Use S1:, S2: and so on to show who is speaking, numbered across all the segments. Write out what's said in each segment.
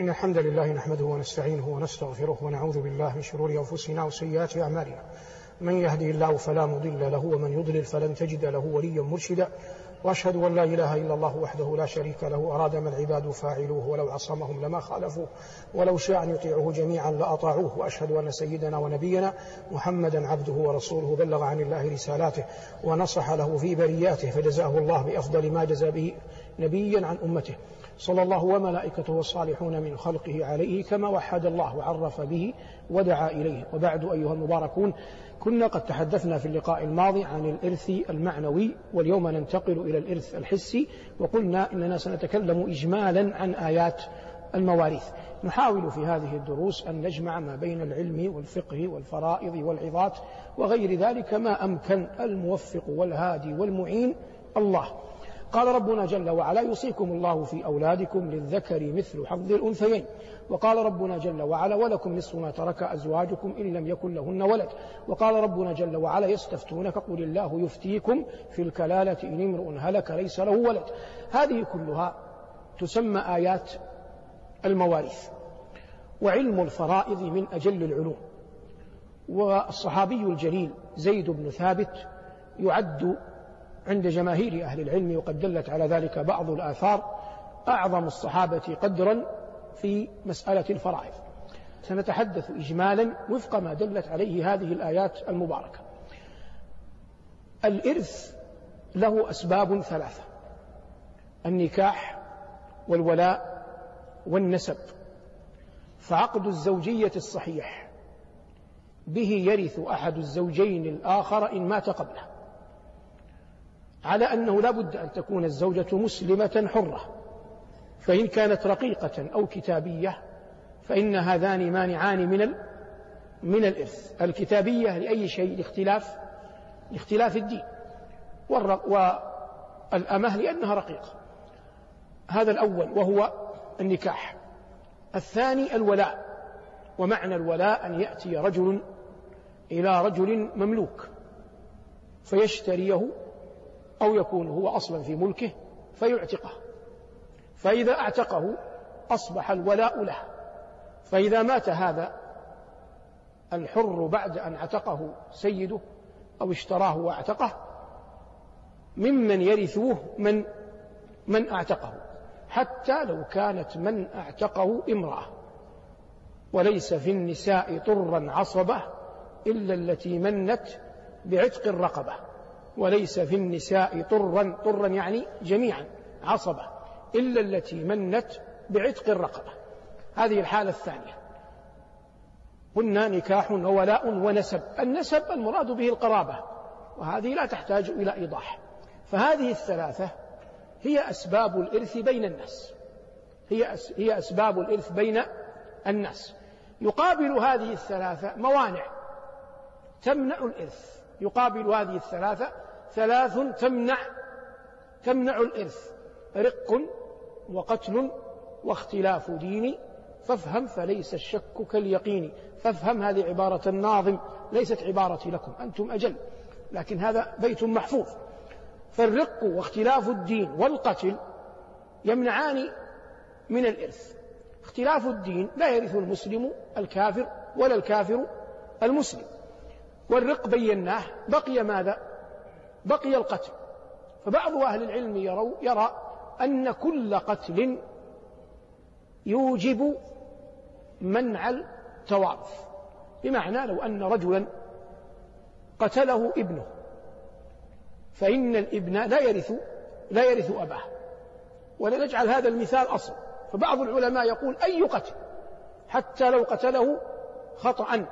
S1: إن الحمد لله نحمده ونستعينه ونستغفره ونعوذ بالله من شرور أنفسنا وسيئات أعمالنا. من يهده الله فلا مضل له ومن يضلل فلن تجد له وليا مرشدا. وأشهد أن لا إله إلا الله وحده لا شريك له أراد ما العباد فاعلوه ولو عصمهم لما خالفوه. ولو شاء أن يطيعوه جميعا لأطاعوه. وأشهد أن سيدنا ونبينا محمدا عبده ورسوله بلغ عن الله رسالاته ونصح له في برياته فجزاه الله بأفضل ما جزى به نبيا عن أمته. صلى الله وملائكته والصالحون من خلقه عليه كما وحد الله وعرف به ودعا إليه. وبعد أيها المباركون كنا قد تحدثنا في اللقاء الماضي عن الإرث المعنوي واليوم ننتقل إلى الإرث الحسي وقلنا إننا سنتكلم إجمالا عن آيات المواريث. نحاول في هذه الدروس أن نجمع ما بين العلم والفقه والفرائض والعظات وغير ذلك ما أمكن الموفق والهادي والمعين الله. قال ربنا جل وعلا يوصيكم الله في أولادكم للذكر مثل حظ الأنثيين. وقال ربنا جل وعلا ولكم نصف ما ترك أزواجكم إن لم يكن لهن ولد. وقال ربنا جل وعلا يستفتونك قل الله يفتيكم في الكلالة إن امرؤ هلك ليس له ولد. هذه كلها تسمى آيات المواريث وعلم الفرائض من أجل العلوم. والصحابي الجليل زيد بن ثابت يعد عند جماهير أهل العلم وقد دلت على ذلك بعض الآثار أعظم الصحابة قدرا في مسألة الفرائض. سنتحدث إجمالا وفق ما دلت عليه هذه الآيات المباركة. الإرث له أسباب ثلاثة النكاح والولاء والنسب. فعقد الزوجية الصحيح به يرث أحد الزوجين الآخر إن مات قبله. على أنه لا بد أن تكون الزوجة مسلمة حرة. فإن كانت رقيقة أو كتابية فإن هذان مانعان من من الإرث. الكتابية لأي شيء لاختلاف لاختلاف الدين. والأمة لأنها رقيقة. هذا الأول وهو النكاح. الثاني الولاء. ومعنى الولاء أن يأتي رجل إلى رجل مملوك فيشتريه أو يكون هو أصلا في ملكه فيعتقه. فإذا اعتقه أصبح الولاء له. فإذا مات هذا الحر بعد أن اعتقه سيده أو اشتراه واعتقه ممن يرثوه من من اعتقه. حتى لو كانت من اعتقه امرأة. وليس في النساء طرا عصبة إلا التي منت بعتق الرقبة. وليس في النساء طرا طرا يعني جميعا عصبة إلا التي منت بعتق الرقبة. هذه الحالة الثانية. قلنا نكاح وولاء ونسب. النسب المراد به القرابة وهذه لا تحتاج إلى إيضاح. فهذه الثلاثة هي أسباب الإرث بين الناس. هي هي أسباب الإرث بين الناس. يقابل هذه الثلاثة موانع. تمنع الإرث. يقابل هذه الثلاثة ثلاث تمنع تمنع الإرث رق وقتل واختلاف دين. فافهم فليس الشك كاليقين. فافهم هذه عبارة الناظم ليست عبارتي لكم أنتم أجل. لكن هذا بيت محفوظ. فالرق واختلاف الدين والقتل يمنعان من الإرث. اختلاف الدين لا يرث المسلم الكافر ولا الكافر المسلم. والرق بيناه بقي ماذا؟ بقي القتل. فبعض أهل العلم يروا يرى أن كل قتل يوجب منع التوارث بمعنى لو أن رجلا قتله ابنه فإن الابن لا يرث لا يرث أباه. ولنجعل هذا المثال أصل. فبعض العلماء يقول أي قتل؟ حتى لو قتله خطأ.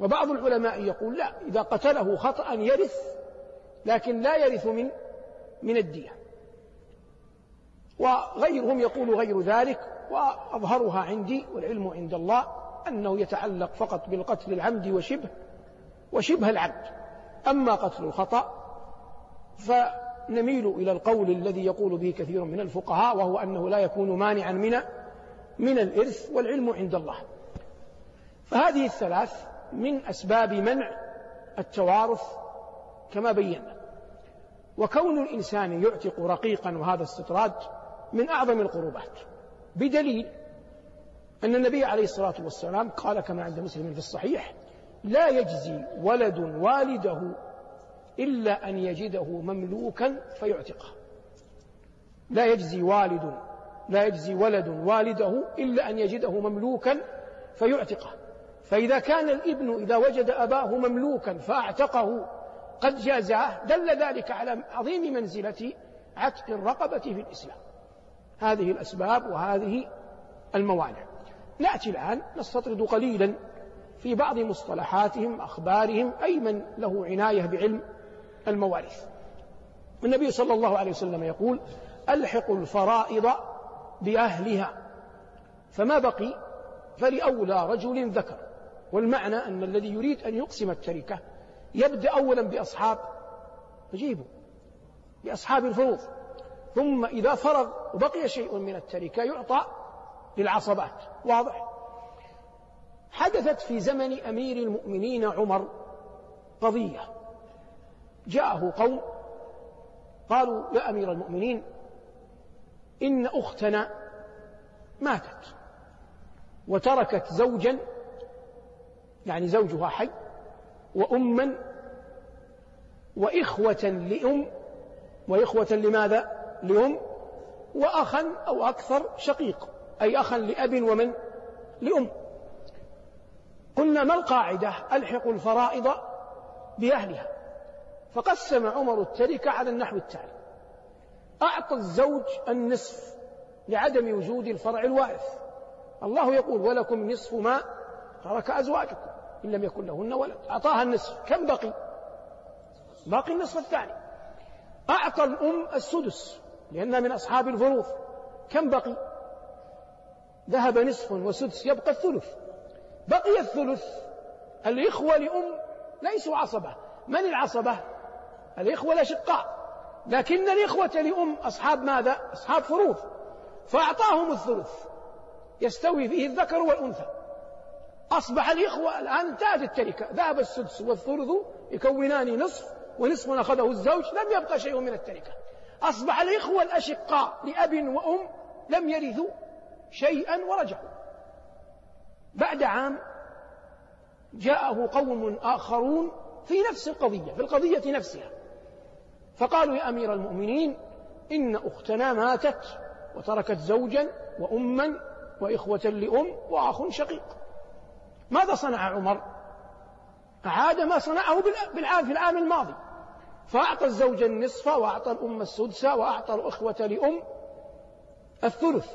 S1: وبعض العلماء يقول لا إذا قتله خطأ يرث لكن لا يرث من من الدية. وغيرهم يقول غير ذلك وأظهرها عندي والعلم عند الله أنه يتعلق فقط بالقتل العمد وشبه وشبه العمد أما قتل الخطأ فنميل إلى القول الذي يقول به كثير من الفقهاء وهو أنه لا يكون مانعا من من الإرث والعلم عند الله. فهذه الثلاث من أسباب منع التوارث كما بينا. وكون الإنسان يعتق رقيقا وهذا استطراد من أعظم القربات بدليل أن النبي عليه الصلاة والسلام قال كما عند مسلم في الصحيح لا يجزي ولد والده إلا أن يجده مملوكا فيعتقه. لا يجزي والد لا يجزي ولد والده إلا أن يجده مملوكا فيعتقه. فإذا كان الابن إذا وجد أباه مملوكا فأعتقه قد جازعه دل ذلك على عظيم منزلة عتق الرقبة في الإسلام. هذه الأسباب وهذه الموانع. نأتي الآن نستطرد قليلا في بعض مصطلحاتهم أخبارهم أي من له عناية بعلم المواريث. النبي صلى الله عليه وسلم يقول ألحقوا الفرائض بأهلها فما بقي؟ فلأولى رجل ذكر. والمعنى أن الذي يريد أن يقسم التركة يبدأ أولا بأصحاب نجيبه بأصحاب الفروض. ثم إذا فرغ وبقي شيء من التركة يعطى للعصبات. واضح؟ حدثت في زمن أمير المؤمنين عمر قضية. جاءه قوم قالوا يا أمير المؤمنين إن أختنا ماتت وتركت زوجا يعني زوجها حي وأما وإخوة لأم وإخوة لماذا؟ لأم وأخا أو أكثر شقيق أي أخا لأب ومن؟ لأم قلنا ما القاعدة؟ ألحق الفرائض بأهلها فقسم عمر التركة على النحو التالي أعطى الزوج النصف لعدم وجود الفرع الوارث الله يقول ولكم نصف ما ترك أزواجكم إن لم يكن لهن ولد. أعطاها النصف. كم بقي؟ باقي النصف الثاني. أعطى الأم السدس لأنها من أصحاب الفروض كم بقي؟ ذهب نصف وسدس يبقى الثلث. بقي الثلث. الإخوة لأم ليسوا عصبة. من العصبة؟ الإخوة الأشقاء. لكن الإخوة لأم أصحاب ماذا؟ أصحاب فروض. فأعطاهم الثلث. يستوي فيه الذكر والأنثى. أصبح الإخوة الآن انتهت التركة. ذهب السدس والثلث يكونان نصف ونصف أخذه الزوج لم يبقى شيء من التركة. أصبح الإخوة الأشقاء لأب وأم لم يرثوا شيئا ورجعوا. بعد عام جاءه قوم آخرون في نفس القضية في القضية نفسها. فقالوا يا أمير المؤمنين إن أختنا ماتت وتركت زوجا وأما وإخوة لأم وأخ شقيق. ماذا صنع عمر؟ أعاد ما صنعه بالعام في العام الماضي. فأعطى الزوج النصف وأعطى الأم السدس وأعطى الأخوة لأم الثلث.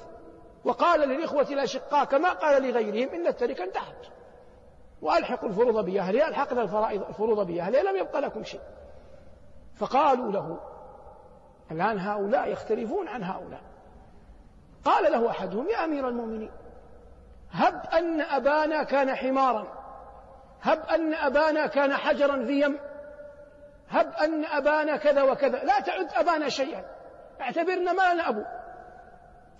S1: وقال للإخوة الأشقاء كما قال لغيرهم إن التركة انتهت وألحقوا الفروض بأهلها ألحقنا الفرائض الفروض بأهلها لم يبق لكم شيء. فقالوا له الآن هؤلاء يختلفون عن هؤلاء. قال له أحدهم يا أمير المؤمنين هب أن أبانا كان حمارا. هب أن أبانا كان حجرا في يم. هب أن أبانا كذا وكذا. لا تعد أبانا شيئا. اعتبرنا ما لنا أبو.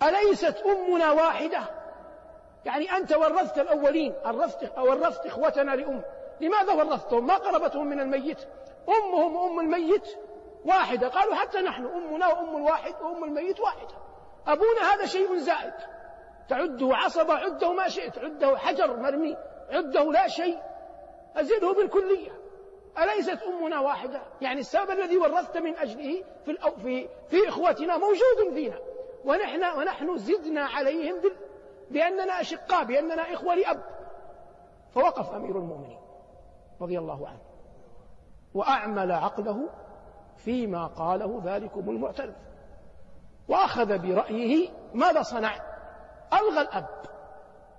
S1: أليست أمنا واحدة؟ يعني أنت ورثت الأولين. ورثت ورثت إخوتنا لأم. لماذا ورثتهم؟ ما قربتهم من الميت. أمهم وأم الميت واحدة. قالوا حتى نحن أمنا وأم الواحد وأم الميت واحدة. أبونا هذا شيء زائد. تعده عصبة عده ما شئت عده حجر مرمي عده لا شيء. أزده بالكلية. أليست أمنا واحدة؟ يعني السبب الذي ورثت من أجله في, الأو في, في إخوتنا موجود فينا. ونحن, ونحن زدنا عليهم بأننا أشقاء بأننا إخوة لأب. فوقف أمير المؤمنين رضي الله عنه. وأعمل عقله فيما قاله ذلكم المعترف. وأخذ برأيه ماذا صنع؟ ألغى الأب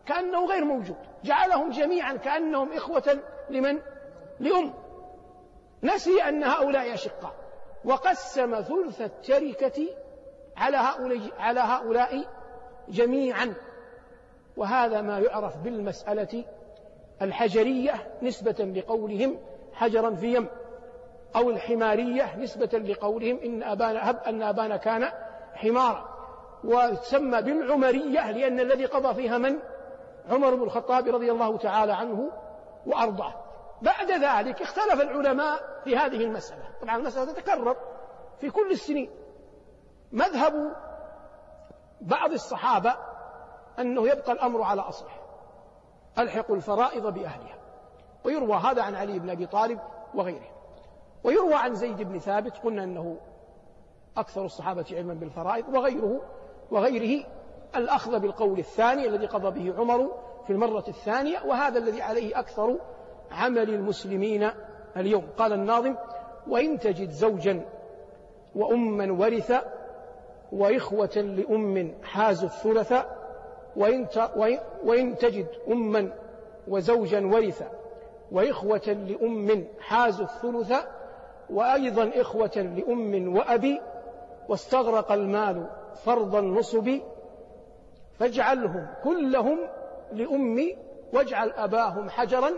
S1: كأنه غير موجود جعلهم جميعا كأنهم إخوة لمن؟ لأم. نسي أن هؤلاء أشقاء وقسم ثلث التركة على هؤلاء, على هؤلاء جميعا. وهذا ما يعرف بالمسألة الحجرية نسبة لقولهم حجرا في يم أو الحمارية نسبة لقولهم إن أبانا هب أن أبانا كان حمارا. وتسمى بالعمرية لأن الذي قضى فيها من؟ عمر بن الخطاب رضي الله تعالى عنه وأرضاه. بعد ذلك اختلف العلماء في هذه المسألة. طبعا المسألة تتكرر في كل السنين. مذهب بعض الصحابة أنه يبقى الأمر على أصله. ألحقوا الفرائض بأهلها. ويروى هذا عن علي بن أبي طالب وغيره. ويروى عن زيد بن ثابت قلنا أنه أكثر الصحابة علما بالفرائض وغيره وغيره الأخذ بالقول الثاني الذي قضى به عمر في المرة الثانية وهذا الذي عليه أكثر عمل المسلمين اليوم. قال الناظم وإن تجد زوجا وأما ورث وإخوة لأم حازوا الثلث وإن, وإن تجد أما وزوجا ورث وإخوة لأم حازوا الثلث وأيضا إخوة لأم وأبي واستغرق المال فرض النصب فاجعلهم كلهم لأمي واجعل أباهم حجرا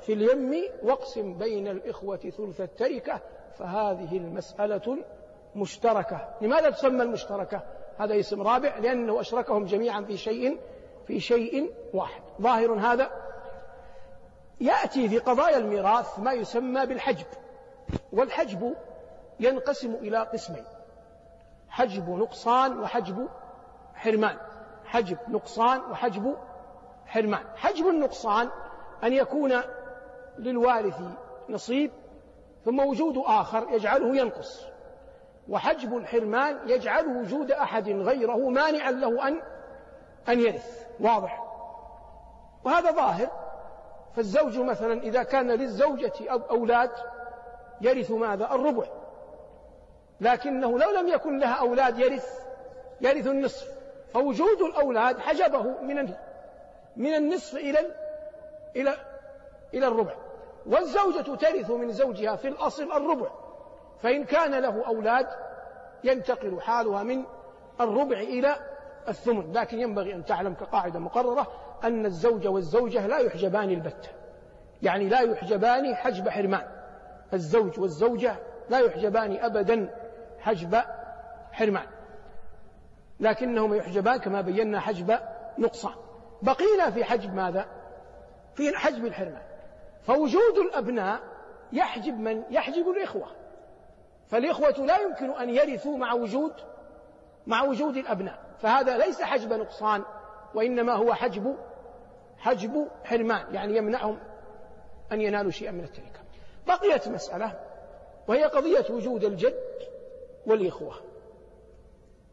S1: في اليم واقسم بين الإخوة ثلث التركة فهذه المسألة مشتركة. لماذا تسمى المشتركة؟ هذا اسم رابع لأنه أشركهم جميعا في شيء في شيء واحد. ظاهر هذا؟ يأتي في قضايا الميراث ما يسمى بالحجب والحجب ينقسم إلى قسمين. حجب نقصان وحجب حرمان. حجب نقصان وحجب حرمان. حجب النقصان أن يكون للوارث نصيب ثم وجود آخر يجعله ينقص. وحجب الحرمان يجعل وجود أحد غيره مانعا له أن أن يرث. واضح؟ وهذا ظاهر. فالزوج مثلا إذا كان للزوجة أولاد يرث ماذا؟ الربع. لكنه لو لم يكن لها أولاد يرث يرث النصف. فوجود الأولاد حجبه من من النصف إلى إلى إلى الربع. والزوجة ترث من زوجها في الأصل الربع. فإن كان له أولاد ينتقل حالها من الربع إلى الثمن. لكن ينبغي أن تعلم كقاعدة مقررة أن الزوج والزوجة لا يحجبان البتة يعني لا يحجبان حجب حرمان. الزوج والزوجة لا يحجبان أبدا حجب حرمان. لكنهما يحجبان كما بينا حجب نقصان. بقينا في حجب ماذا؟ في حجب الحرمان. فوجود الأبناء يحجب من؟ يحجب الإخوة. فالإخوة لا يمكن أن يرثوا مع وجود مع وجود الأبناء. فهذا ليس حجب نقصان وإنما هو حجب حجب حرمان. يعني يمنعهم أن ينالوا شيئا من التركة. بقيت مسألة وهي قضية وجود الجد. والإخوة.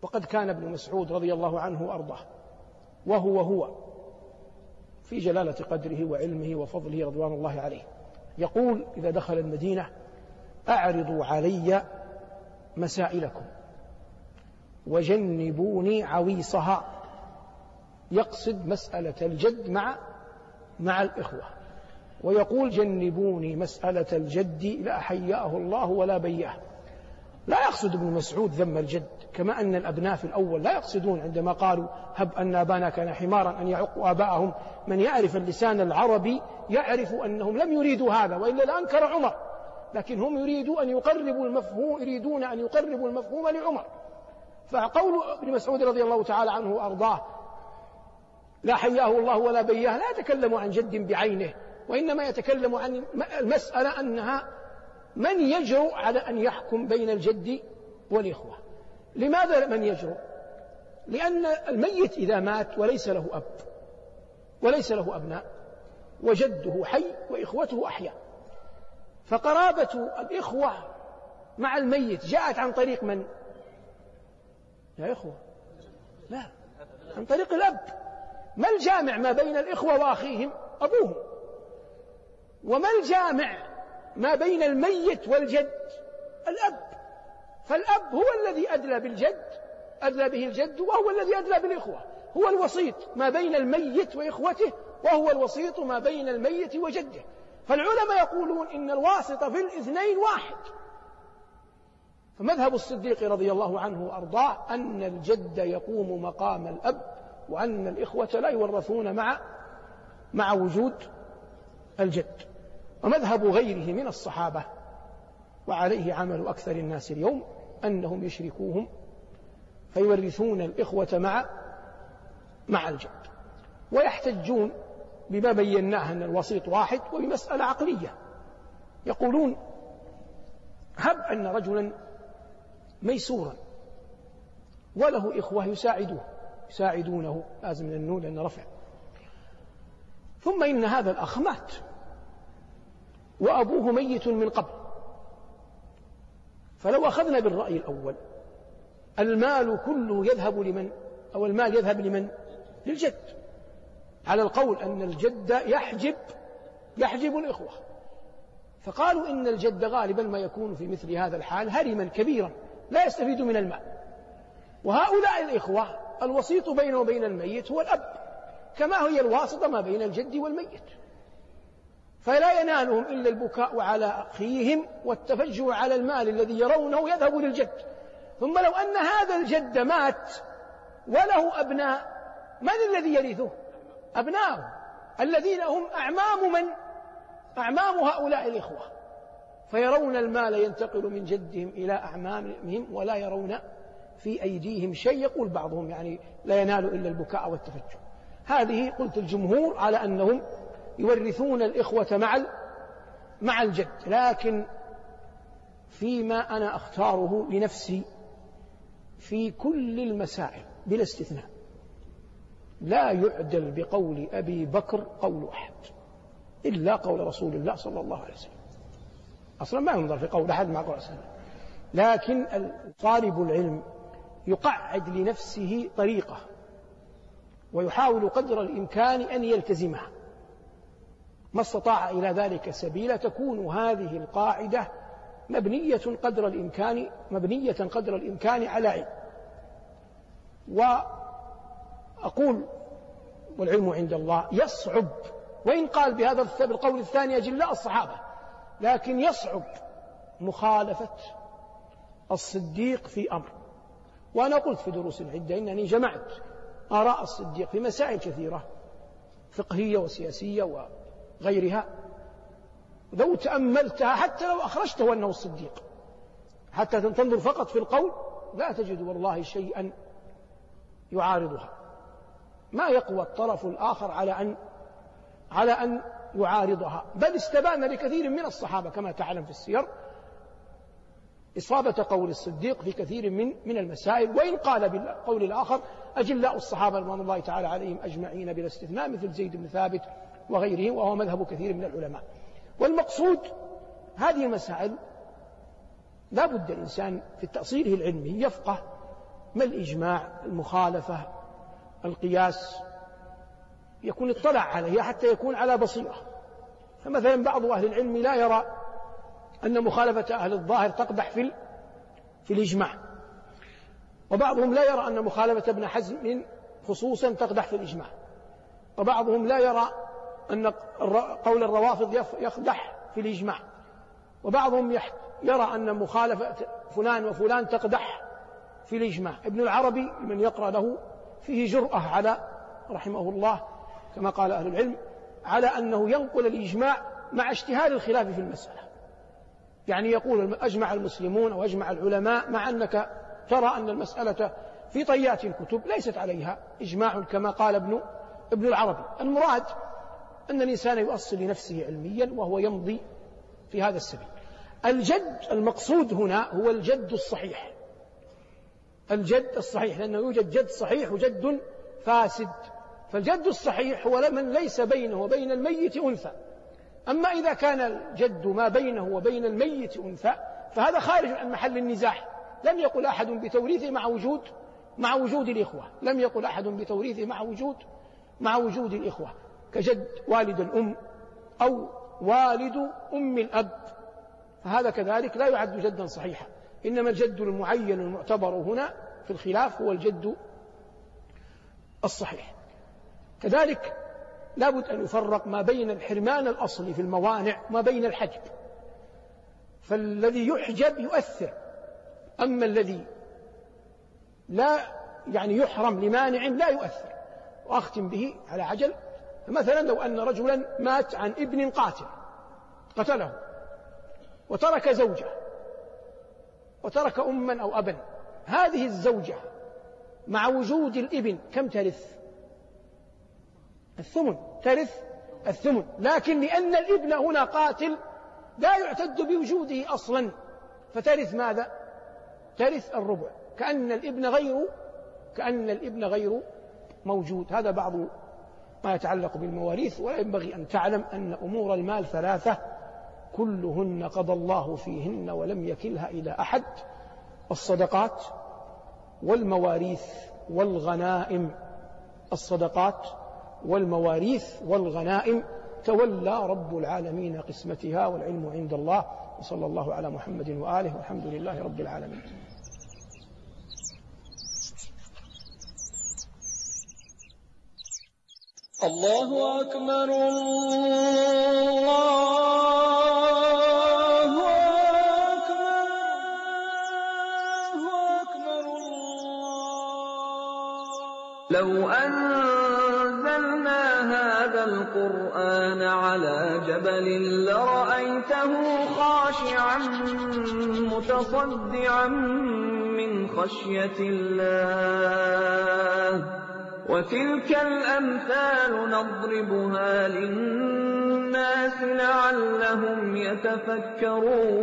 S1: وقد كان ابن مسعود رضي الله عنه وأرضاه. وهو هو. في جلالة قدره وعلمه وفضله رضوان الله عليه. يقول إذا دخل المدينة أعرضوا علي مسائلكم. وجنبوني عويصها. يقصد مسألة الجد مع مع الإخوة. ويقول جنبوني مسألة الجد لا حياه الله ولا بياه. لا يقصد ابن مسعود ذم الجد كما أن الأبناء في الأول لا يقصدون عندما قالوا هب أن أبانا كان حمارا أن يعقوا آباءهم. من يعرف اللسان العربي يعرف أنهم لم يريدوا هذا وإلا لأنكر عمر. لكن هم يريدوا أن يقربوا المفهوم يريدون أن يقربوا المفهوم لعمر. فقول ابن مسعود رضي الله تعالى عنه وأرضاه لا حياه الله ولا بياه لا يتكلم عن جد بعينه وإنما يتكلم عن المسألة أنها من يجرؤ على أن يحكم بين الجد والإخوة؟ لماذا من يجرؤ؟ لأن الميت إذا مات وليس له أب وليس له أبناء وجده حي وإخوته أحياء. فقرابة الإخوة مع الميت جاءت عن طريق من؟ يا إخوة. لا عن طريق الأب. ما الجامع ما بين الإخوة وأخيهم؟ أبوهم. وما الجامع ما بين الميت والجد. الأب. فالأب هو الذي أدلى بالجد أدلى به الجد وهو الذي أدلى بالإخوة. هو الوسيط ما بين الميت وإخوته وهو الوسيط ما بين الميت وجده. فالعلماء يقولون إن الواسط في الاثنين واحد. فمذهب الصديق رضي الله عنه وأرضاه أن الجد يقوم مقام الأب وأن الإخوة لا يورثون مع مع وجود الجد. ومذهب غيره من الصحابة وعليه عمل أكثر الناس اليوم أنهم يشركوهم فيورثون الإخوة مع مع الجد ويحتجون بما بيناه أن الوسيط واحد وبمسألة عقلية. يقولون هب أن رجلا ميسورا وله إخوة يساعدوه يساعدونه لازم النون لأنه رفع. ثم إن هذا الأخ مات. وأبوه ميت من قبل. فلو أخذنا بالرأي الأول المال كله يذهب لمن؟ أو المال يذهب لمن؟ للجد. على القول أن الجد يحجب يحجب الإخوة. فقالوا إن الجد غالبا ما يكون في مثل هذا الحال هرما كبيرا لا يستفيد من المال. وهؤلاء الإخوة الوسيط بينه وبين الميت هو الأب كما هي الواسطة ما بين الجد والميت. فلا ينالهم إلا البكاء على أخيهم والتفجع على المال الذي يرونه يذهب للجد. ثم لو أن هذا الجد مات وله أبناء من الذي يرثه؟ أبناؤه. الذين هم أعمام من؟ أعمام هؤلاء الإخوة. فيرون المال ينتقل من جدهم إلى أعمامهم ولا يرون في أيديهم شيء. يقول بعضهم يعني لا ينال إلا البكاء والتفجع هذه قلت الجمهور على أنهم يورثون الإخوة مع مع الجد. لكن فيما أنا أختاره لنفسي في كل المسائل بلا استثناء لا يعدل بقول أبي بكر قول أحد إلا قول رسول الله صلى الله عليه وسلم. أصلا ما ينظر في قول أحد مع قول الله. لكن طالب العلم يقعد لنفسه طريقة ويحاول قدر الإمكان أن يلتزمها. ما استطاع إلى ذلك سبيلا تكون هذه القاعدة مبنية قدر الإمكان مبنية قدر الإمكان على علم. وأقول والعلم عند الله يصعب. وإن قال بهذا القول الثاني أجلاء الصحابة. لكن يصعب مخالفة الصديق في أمر. وأنا قلت في دروس عدة إنني جمعت آراء الصديق في مسائل كثيرة فقهية وسياسية وغيرها لو تأملتها حتى لو أخرجته أنه الصديق. حتى تنظر فقط في القول لا تجد والله شيئا يعارضها. ما يقوى الطرف الآخر على أن على أن يعارضها. بل استبان لكثير من الصحابة كما تعلم في السير إصابة قول الصديق في كثير من من المسائل. وإن قال بالقول الآخر أجلاء الصحابة رضوان الله تعالى عليهم أجمعين بلا استثناء مثل زيد بن ثابت وغيره وهو مذهب كثير من العلماء. والمقصود هذه المسائل لا بد الإنسان في تأصيله العلمي يفقه ما الإجماع المخالفة القياس يكون اطلع عليه حتى يكون على بصيرة. فمثلا بعض أهل العلم لا يرى أن مخالفة أهل الظاهر تقدح في في الإجماع. وبعضهم لا يرى أن مخالفة ابن حزم خصوصا تقدح في الإجماع. وبعضهم لا يرى أن قول الروافض يقدح في الإجماع. وبعضهم يرى أن مخالفة فلان وفلان تقدح في الإجماع. ابن العربي من يقرأ له فيه جرأة على رحمه الله كما قال أهل العلم على أنه ينقل الإجماع مع اجتهاد الخلاف في المسألة. يعني يقول أجمع المسلمون أو أجمع العلماء مع أنك ترى أن المسألة في طيات الكتب ليست عليها إجماع كما قال ابن ابن العربي. المراد أن الإنسان يؤصل لنفسه علميا وهو يمضي في هذا السبيل. الجد المقصود هنا هو الجد الصحيح. الجد الصحيح لأنه يوجد جد صحيح وجد فاسد. فالجد الصحيح هو من ليس بينه وبين الميت أنثى. أما إذا كان الجد ما بينه وبين الميت أنثى فهذا خارج عن محل النزاع لم يقل أحد بتوريثه مع وجود مع وجود الإخوة. لم يقل أحد بتوريثه مع وجود مع وجود الإخوة. كجد والد الأم أو والد أم الأب. فهذا كذلك لا يعد جدا صحيحا. إنما الجد المعين المعتبر هنا في الخلاف هو الجد الصحيح. كذلك لابد أن يفرق ما بين الحرمان الأصلي في الموانع وما بين الحجب. فالذي يحجب يؤثر. أما الذي لا يعني يحرم لمانع لا يؤثر. وأختم به على عجل. مثلا لو أن رجلا مات عن ابن قاتل قتله وترك زوجة وترك أما أو أبا هذه الزوجة مع وجود الإبن كم ترث؟ الثمن ترث الثمن لكن لأن الإبن هنا قاتل لا يعتد بوجوده أصلا فترث ماذا؟ ترث الربع كأن الإبن غير كأن الإبن غير موجود هذا بعض ما يتعلق بالمواريث ولا ينبغي أن تعلم أن أمور المال ثلاثة كلهن قضى الله فيهن ولم يكلها إلى أحد الصدقات والمواريث والغنائم الصدقات والمواريث والغنائم تولى رب العالمين قسمتها والعلم عند الله وصلى الله على محمد وآله والحمد لله رب العالمين.
S2: الله أكبر الله أكبر الله أكبر الله لو أنزلنا هذا القرآن على جبل لرأيته خاشعا متصدعا من خشية الله وتلك الأمثال نضربها للناس لعلهم يتفكرون.